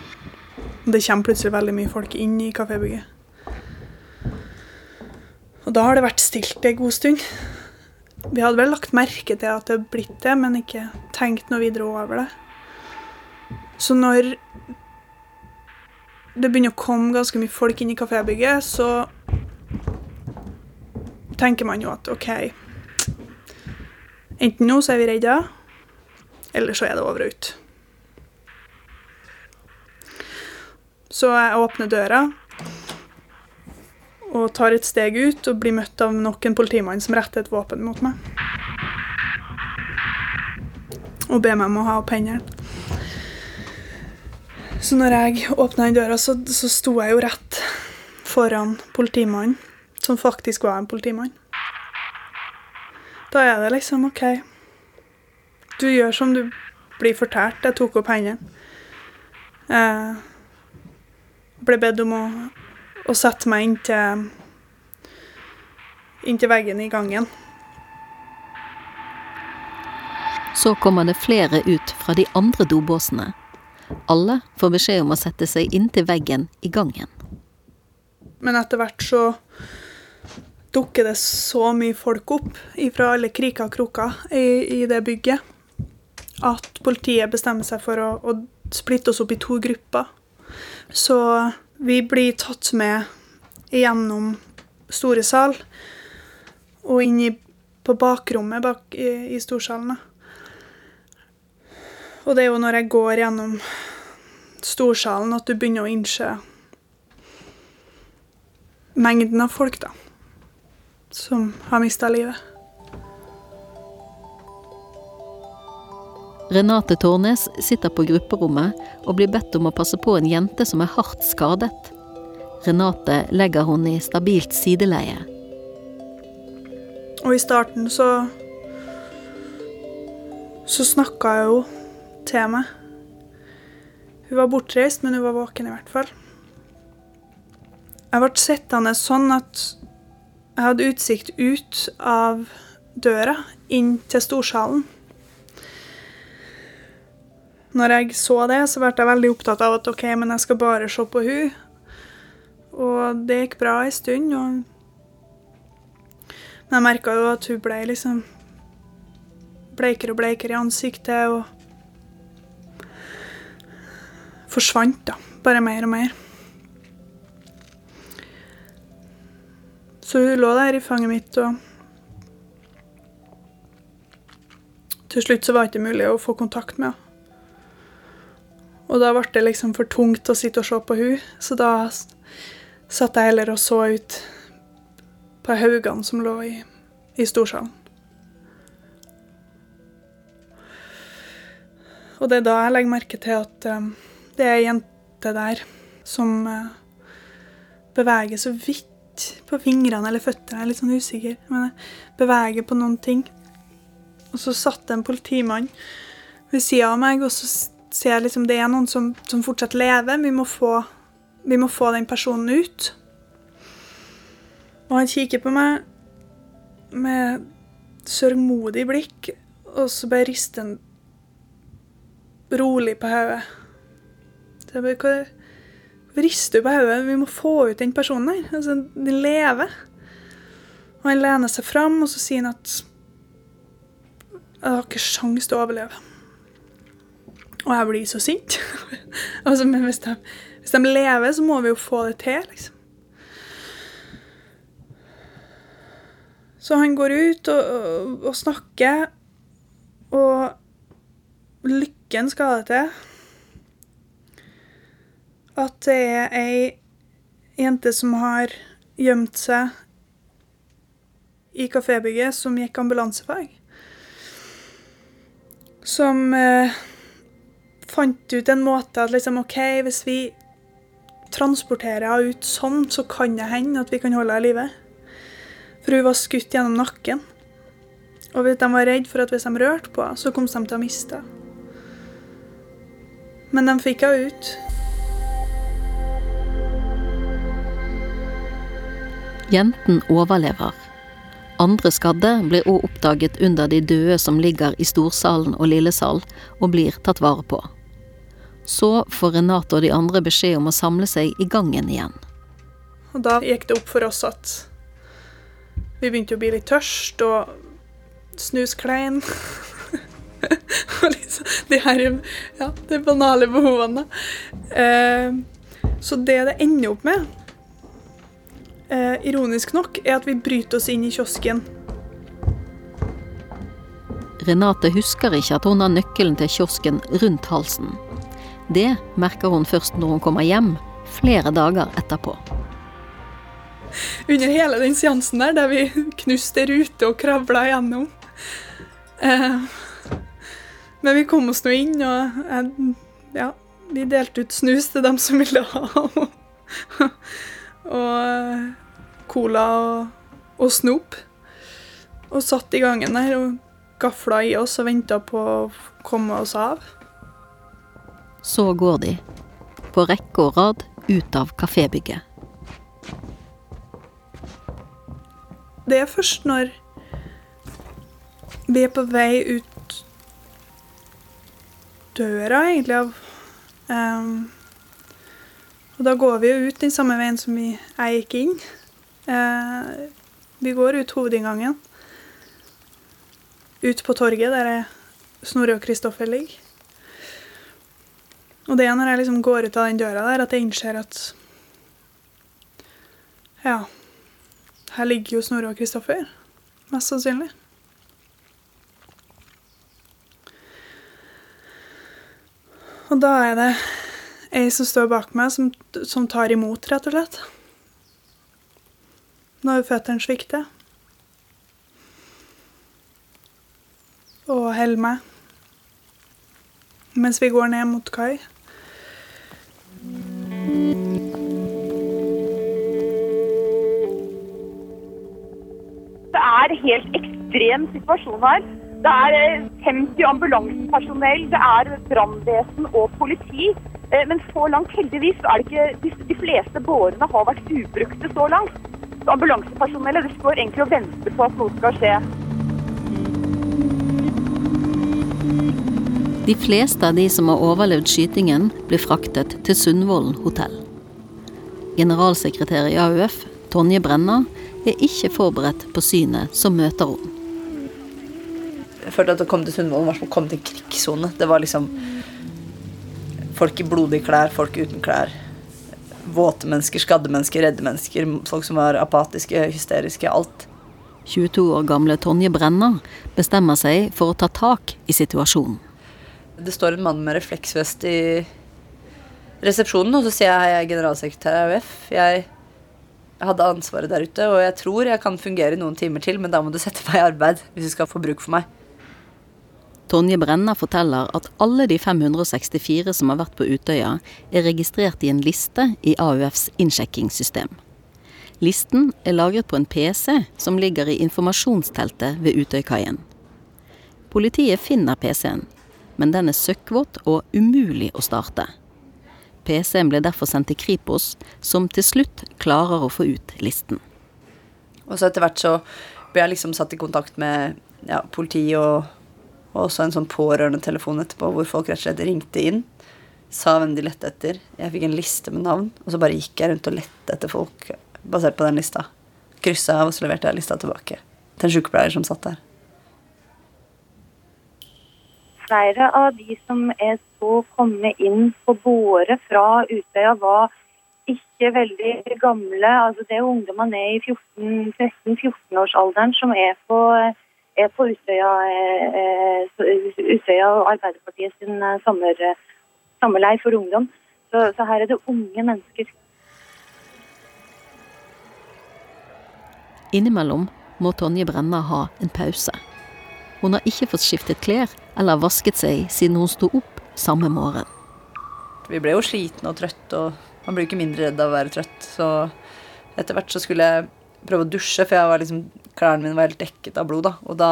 Det kommer plutselig veldig mye folk inn i kafébygget. Og da har det vært stilt en god stund. Vi hadde vel lagt merke til at det er blitt det, men ikke tenkt noe videre over det. Så når det begynner å komme ganske mye folk inn i kafébygget, så tenker man jo at OK Enten nå så er vi redda, eller så er det over og ut. Så jeg åpner døra, og tar et steg ut og blir møtt av nok en politimann som retter et våpen mot meg. Og ber meg om å ha opp hendene. Så når jeg åpna den døra, så, så sto jeg jo rett foran politimannen, som faktisk var en politimann. Da er det liksom OK. Du gjør som du blir fortalt. Jeg tok opp hendene. Jeg ble bedt om å, å sette meg inntil inntil veggen i gangen. Så kommer det flere ut fra de andre dobåsene. Alle får beskjed om å sette seg inntil veggen i gangen. Men etter hvert så dukker det så mye folk opp fra alle kriker og kroker i, i, det bygget at politiet bestemmer seg for å, å splitte oss opp i to grupper. Så vi blir tatt med gjennom store sal og inn i, på bakrommet bak i, i storsalen. Og det er jo når jeg går gjennom storsalen at du begynner å innse mengden av folk, da, som har mista livet. Renate Tårnes sitter på grupperommet og blir bedt om å passe på en jente som er hardt skadet. Renate legger hun i stabilt sideleie. Og i starten så så snakka jeg jo til meg. Hun var bortreist, men hun var våken i hvert fall. Jeg ble sittende sånn at jeg hadde utsikt ut av døra inn til storsalen. Når jeg så det, så ble jeg veldig opptatt av at OK, men jeg skal bare se på hun. Og det gikk bra en stund. og Men jeg merka jo at hun ble liksom bleikere og bleikere i ansiktet og forsvant, da. Bare mer og mer. Så hun lå der i fanget mitt, og til slutt så var det ikke mulig å få kontakt med henne. Og da ble det liksom for tungt å sitte og se på hun, så da satt jeg heller og så ut på haugene som lå i, i storsalen. Og det er da jeg legger merke til at um, det er ei jente der som uh, beveger så vidt på fingrene eller føttene. Jeg er litt sånn usikker, men jeg beveger på noen ting. Og så satt det en politimann ved sida av meg, og så ser jeg liksom det er noen som, som fortsatt lever. Vi må, få, vi må få den personen ut. Og han kikker på meg med sørgmodig blikk, og så bare rister han rolig på hodet. Så jeg bare Hvorfor rister du på hodet? Vi må få ut den personen der. Altså, den lever. Og han lener seg fram, og så sier han at jeg har ikke sjans til å overleve. Og jeg blir så sint. altså, men hvis de, hvis de, lever, så må vi jo få det til, liksom. Så han går ut og, og, og snakker, og lykken skal det til at det er ei jente som har gjemt seg i kafébygget, som gikk ambulansefag. Som eh, fant ut en måte at liksom OK, hvis vi transporterer henne ut sånn, så kan det hende at vi kan holde henne i live. For hun var skutt gjennom nakken. Og de var redd for at hvis de rørte på henne, så kom de til å miste henne. Men de fikk henne ut. Jenten overlever. Andre skadde blir òg oppdaget under de døde som ligger i storsalen og lillesal, og blir tatt vare på. Så får Renate og de andre beskjed om å samle seg i gangen igjen. Og da gikk det opp for oss at vi begynte å bli litt tørst og snusklein. liksom, de her ja, de banale behovene. Eh, så det det ender opp med, eh, ironisk nok, er at vi bryter oss inn i kiosken. Renate husker ikke at hun har nøkkelen til kiosken rundt halsen. Det merker hun først når hun kommer hjem, flere dager etterpå. under hele den seansen der, der vi knuste rute og kravla gjennom. Eh, men vi kom oss nå inn, og eh, ja, vi delte ut snus til dem som ville ha. og cola og, og snop. Og satt i gangen der og gafla i oss og venta på å komme oss av. Så går de, på rekke og rad, ut av kafébygget. Det er først når vi er på vei ut døra, egentlig, av um, Og da går vi jo ut den samme veien som vi, jeg gikk inn. Uh, vi går ut hovedinngangen. Ut på torget, der Snorre og Kristoffer ligger. Og det er når jeg liksom går ut av den døra der, at jeg innser at Ja. Her ligger jo Snorre og Kristoffer. Mest sannsynlig. Og da er det ei som står bak meg, som, som tar imot, rett og slett. Når føttene svikter. Og holder meg. Mens vi går ned mot kai. Det er helt ekstrem situasjon her. Det er 50 eh, ambulansepersonell, det er brannvesen og politi. Eh, men så langt, heldigvis, er det ikke de fleste bårene har vært ubrukte så langt. Ambulansepersonellet det står egentlig og venter på at noe skal skje. De fleste av de som har overlevd skytingen, blir fraktet til Sundvolden hotell. Generalsekretær i AUF, Tonje Brenna, er ikke forberedt på synet som møter henne. Jeg følte at å komme til Sundvolden var som å komme til en krigssone. Det var liksom folk i blodige klær, folk uten klær. Våte mennesker, skadde mennesker, redde mennesker, folk som var apatiske, hysteriske. Alt. 22 år gamle Tonje Brenna bestemmer seg for å ta tak i situasjonen. Det står en mann med refleksvest i resepsjonen, og så sier jeg jeg er generalsekretær i AUF. Jeg hadde ansvaret der ute, og jeg tror jeg kan fungere i noen timer til, men da må du sette meg i arbeid hvis du skal få bruk for meg. Tonje Brenna forteller at alle de 564 som har vært på Utøya, er registrert i en liste i AUFs innsjekkingssystem. Listen er lagret på en PC som ligger i informasjonsteltet ved Utøykaien. Politiet finner PC-en, men den er søkkvåt og umulig å starte. PC-en ble derfor sendt til Kripos, som til slutt klarer å få ut listen. Og så etter hvert så ble jeg liksom satt i kontakt med ja, politi og, og også en sånn pårørendetelefon etterpå, hvor folk rett og slett ringte inn. Sa hvem de lette etter. Jeg fikk en liste med navn, og så bare gikk jeg rundt og lette etter folk basert på den lista. Kryssa av, og så leverte jeg lista tilbake til en sykepleier som satt der flere av de som er så kommet inn på båre fra Utøya, var ikke veldig gamle. Altså det er ungdommer ned i 13-14-årsalderen som er på, er på Utøya, eh, Utøya og Arbeiderpartiet sin eh, sommer, sommerleir for ungdom. Så, så her er det unge mennesker. Innimellom må Tonje Brenna ha en pause. Hun har ikke fått skiftet klær eller vasket seg siden hun sto opp samme morgen. Vi ble jo slitne og trøtte, og man blir ikke mindre redd av å være trøtt. Så etter hvert så skulle jeg prøve å dusje, for jeg var liksom, klærne mine var helt dekket av blod. da, Og da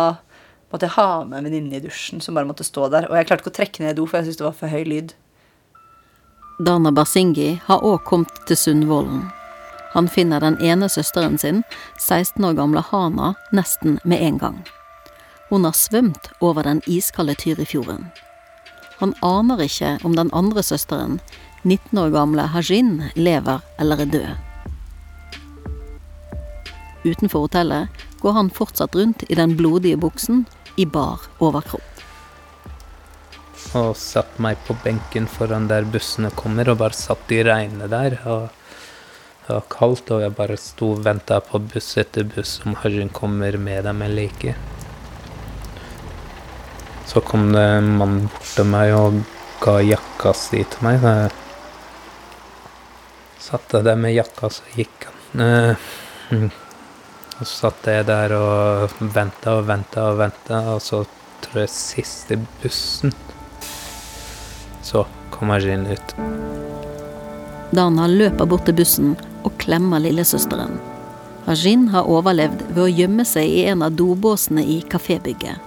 måtte jeg ha med en venninne i dusjen som bare måtte stå der. Og jeg klarte ikke å trekke ned i do, for jeg syntes det var for høy lyd. Dana Basingi har òg kommet til Sundvolden. Han finner den ene søsteren sin, 16 år gamle Hana, nesten med en gang. Hun har svømt over den iskalde Tyrifjorden. Han aner ikke om den andre søsteren, 19 år gamle Hajin, lever eller er død. Utenfor hotellet går han fortsatt rundt i den blodige buksen i bar overkropp. Og satt meg på benken foran der bussene kommer, og bare satt i regnet der. Og det var kaldt, og jeg bare sto og venta på buss etter buss om Hajin kommer med dem eller ikke. Så kom det en mann bort til meg og ga jakka si til meg. Satt jeg det med jakka, så gikk han. Og så satt jeg der og venta og venta og venta, og så tror jeg siste bussen Så kom Ajin ut. Dana løper bort til bussen og klemmer lillesøsteren. Ajin har overlevd ved å gjemme seg i en av dobåsene i kafébygget.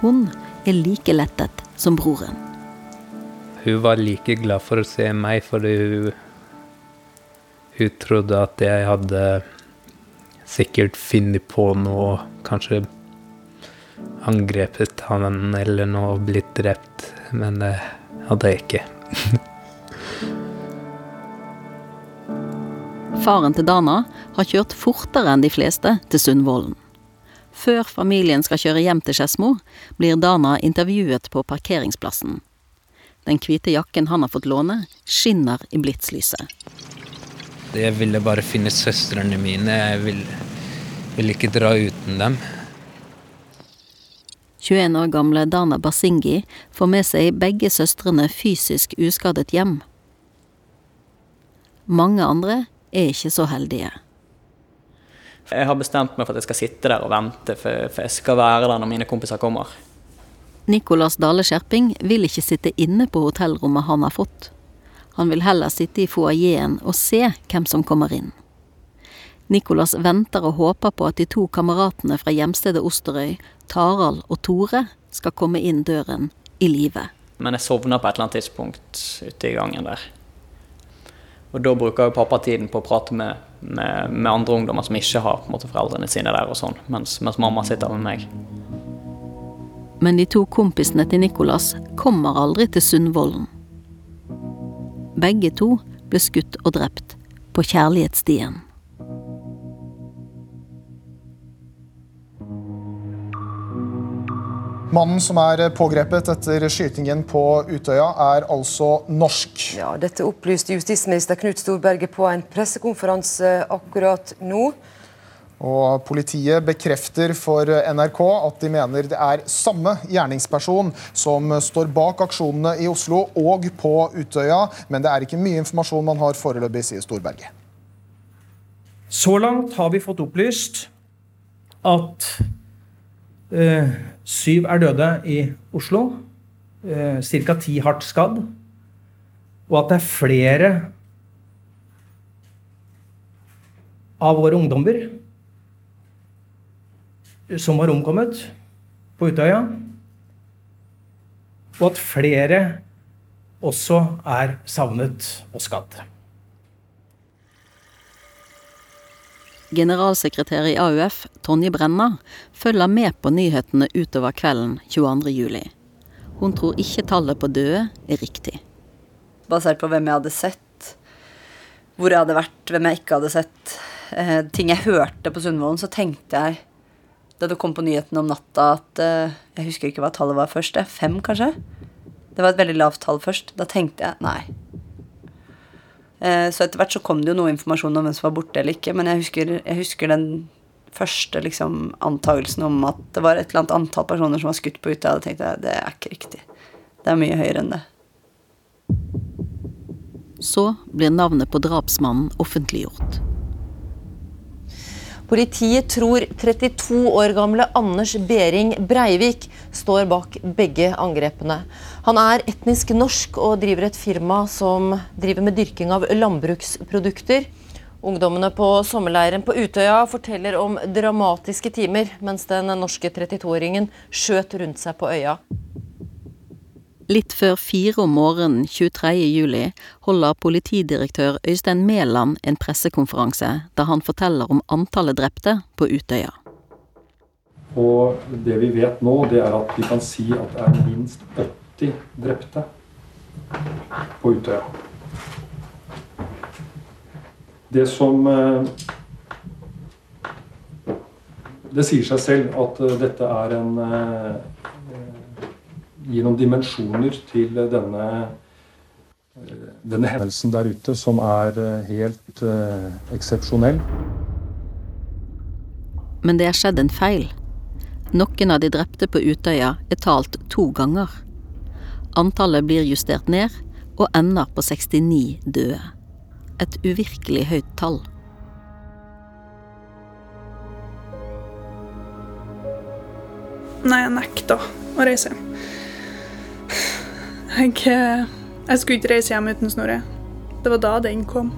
Hun er like lettet som broren. Hun var like glad for å se meg, fordi hun, hun trodde at jeg hadde sikkert funnet på noe, kanskje angrepet han eller noe, blitt drept. Men det hadde jeg ikke. Faren til Dana har kjørt fortere enn de fleste til Sundvolden. Før familien skal kjøre hjem til Skedsmo, blir Dana intervjuet på parkeringsplassen. Den hvite jakken han har fått låne, skinner i blitslyset. Jeg ville bare finne søstrene mine. Jeg ville, ville ikke dra uten dem. 21 år gamle Dana Basingi får med seg begge søstrene fysisk uskadet hjem. Mange andre er ikke så heldige. Jeg har bestemt meg for at jeg skal sitte der og vente, for, for jeg skal være der når mine kompiser kommer. Nicolas Dale Skjerping vil ikke sitte inne på hotellrommet han har fått. Han vil heller sitte i foajeen og se hvem som kommer inn. Nicolas venter og håper på at de to kameratene fra hjemstedet Osterøy, Tarald og Tore, skal komme inn døren i live. Men jeg sovner på et eller annet tidspunkt ute i gangen der. Og da bruker jo pappa tiden på å prate med, med, med andre ungdommer som ikke har måte, foreldrene sine der, og sånn, mens, mens mamma sitter med meg. Men de to kompisene til Nicolas kommer aldri til Sundvolden. Begge to ble skutt og drept på kjærlighetsstien. Mannen som er pågrepet etter skytingen på Utøya, er altså norsk. Ja, Dette opplyste justisminister Knut Storberget på en pressekonferanse akkurat nå. Og Politiet bekrefter for NRK at de mener det er samme gjerningsperson som står bak aksjonene i Oslo og på Utøya, men det er ikke mye informasjon man har foreløpig, sier Storberget. Så langt har vi fått opplyst at eh, syv er døde i Oslo. Eh, Ca. ti hardt skadd. Og at det er flere av våre ungdommer som har omkommet på Utøya. Og at flere også er savnet og skadd. Generalsekretær i AUF, Tonje Brenna, følger med på nyhetene utover kvelden 22.07. Hun tror ikke tallet på døde er riktig. Basert på hvem jeg hadde sett, hvor jeg hadde vært, hvem jeg ikke hadde sett, eh, ting jeg hørte på Sundvolden, så tenkte jeg da det kom på nyhetene om natta at eh, Jeg husker ikke hva tallet var først. Det fem, kanskje? Det var et veldig lavt tall først. Da tenkte jeg nei. Eh, så etter hvert så kom det jo noe informasjon om hvem som var borte eller ikke, men jeg husker, jeg husker den første liksom, antagelsen om at det var et eller annet antall personer som var skutt på Utøya. Da tenkte jeg det er ikke riktig. Det er mye høyere enn det. Så blir navnet på drapsmannen offentliggjort. Politiet tror 32 år gamle Anders Behring Breivik står bak begge angrepene. Han er etnisk norsk og driver et firma som driver med dyrking av landbruksprodukter. Ungdommene på sommerleiren på Utøya forteller om dramatiske timer mens den norske 32-åringen skjøt rundt seg på øya. Litt før fire om morgenen 23. juli holder politidirektør Øystein Mæland en pressekonferanse der han forteller om antallet drepte på Utøya. Og det vi vet nå, det er at vi kan si at det er minst 80 drepte på Utøya. Det som eh, Det sier seg selv at eh, dette er en eh, Gi noen dimensjoner til denne, denne hendelsen der ute, som er helt uh, eksepsjonell. Men det er skjedd en feil. Noen av de drepte på Utøya er talt to ganger. Antallet blir justert ned, og ender på 69 døde. Et uvirkelig høyt tall. Nei, jeg nekta å reise hjem. Jeg, jeg skulle ikke reise hjem uten Snorre. Det var da det innkom.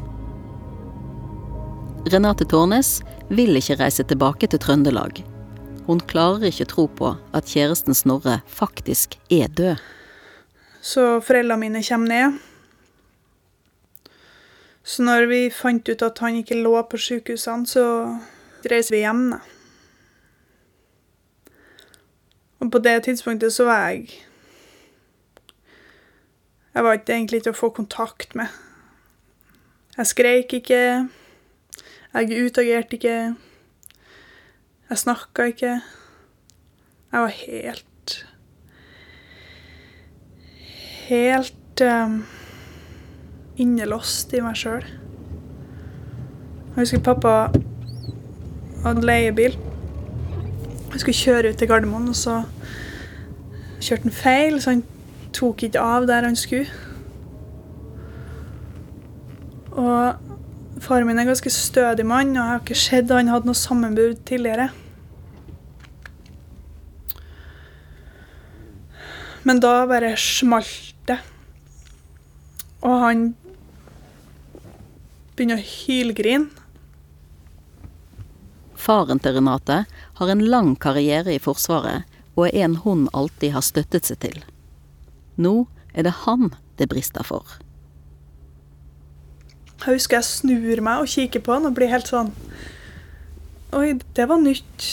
Renate Tårnes vil ikke reise tilbake til Trøndelag. Hun klarer ikke tro på at kjæresten Snorre faktisk er død. Så foreldrene mine kommer ned. Så når vi fant ut at han ikke lå på sykehusene, så reiser vi hjem, da. Og på det tidspunktet så var jeg Jeg var ikke egentlig til å få kontakt med. Jeg skreik ikke. Jeg utagerte ikke. Jeg snakka ikke. Jeg var helt Helt um, innelåst i meg sjøl. Jeg husker pappa hadde leiebil. Jeg skulle kjøre ut til Gardermoen, og så kjørte han feil, så han tok ikke av der han skulle. Og faren min er en ganske stødig mann, og jeg har ikke sett han hadde noe sammenbrudd tidligere. Men da bare smalt. Og han begynner å hylgrine. Faren til Renate har en lang karriere i Forsvaret og er en hun alltid har støttet seg til. Nå er det han det brister for. Jeg husker jeg snur meg og kikker på han og blir helt sånn Oi, det var nytt.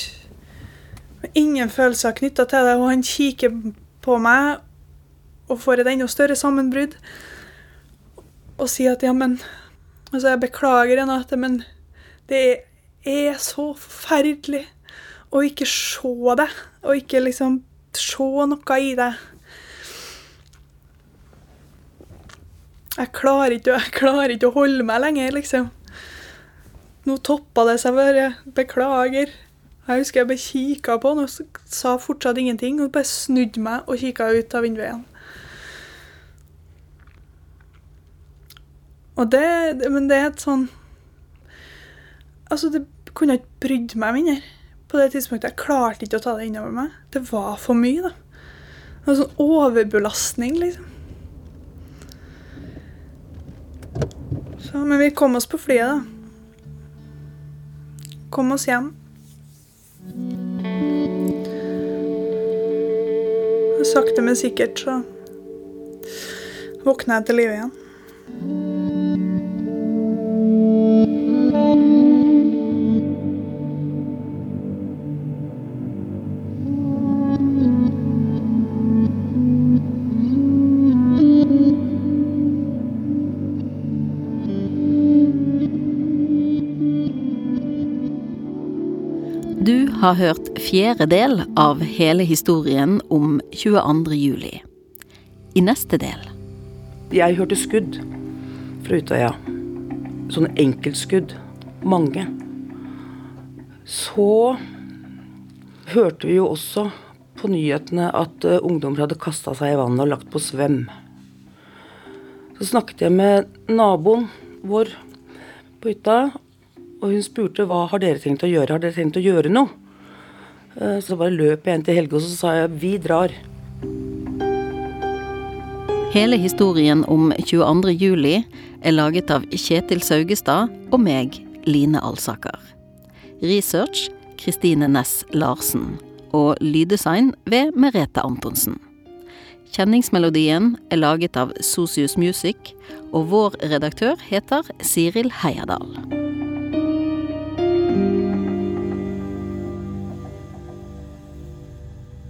Ingen følelser knytta til det, og han kikker på meg og får et enda større sammenbrudd og si at ja, men Altså, jeg beklager, Renate, men det er så forferdelig å ikke se det, og ikke liksom se noe i det. Jeg klarer ikke, jeg klarer ikke å holde meg lenger, liksom. Nå toppa det seg bare. Beklager. Jeg husker jeg bare kikka på han og sa fortsatt ingenting. Og bare snudde meg og kikka ut av vinduet igjen. Og det, men det er et sånn Altså, det kunne ikke brydd meg mindre på det tidspunktet. Jeg klarte ikke å ta det innover meg. Det var for mye, da. Det var sånn overbelastning, liksom. Så, men vi kom oss på flyet, da. Kom oss hjem. Sakte, men sikkert så våkna jeg til live igjen. Har hørt fjerde del av hele historien om 22. juli. I neste del Jeg hørte skudd fra Utøya. Sånne enkeltskudd. Mange. Så hørte vi jo også på nyhetene at uh, ungdommer hadde kasta seg i vannet og lagt på svøm. Så snakket jeg med naboen vår på hytta, og hun spurte hva har dere tenkt å gjøre. Har dere tenkt å gjøre noe? Uh, så bare løp jeg inn til Helge og så sa jeg vi drar. Hele historien om 22. juli er laget av Kjetil Saugestad og meg, Line Alsaker. Research Kristine Næss Larsen. Og lyddesign ved Merete Antonsen. Kjenningsmelodien er laget av Sosius Music, og vår redaktør heter Siril Heierdal.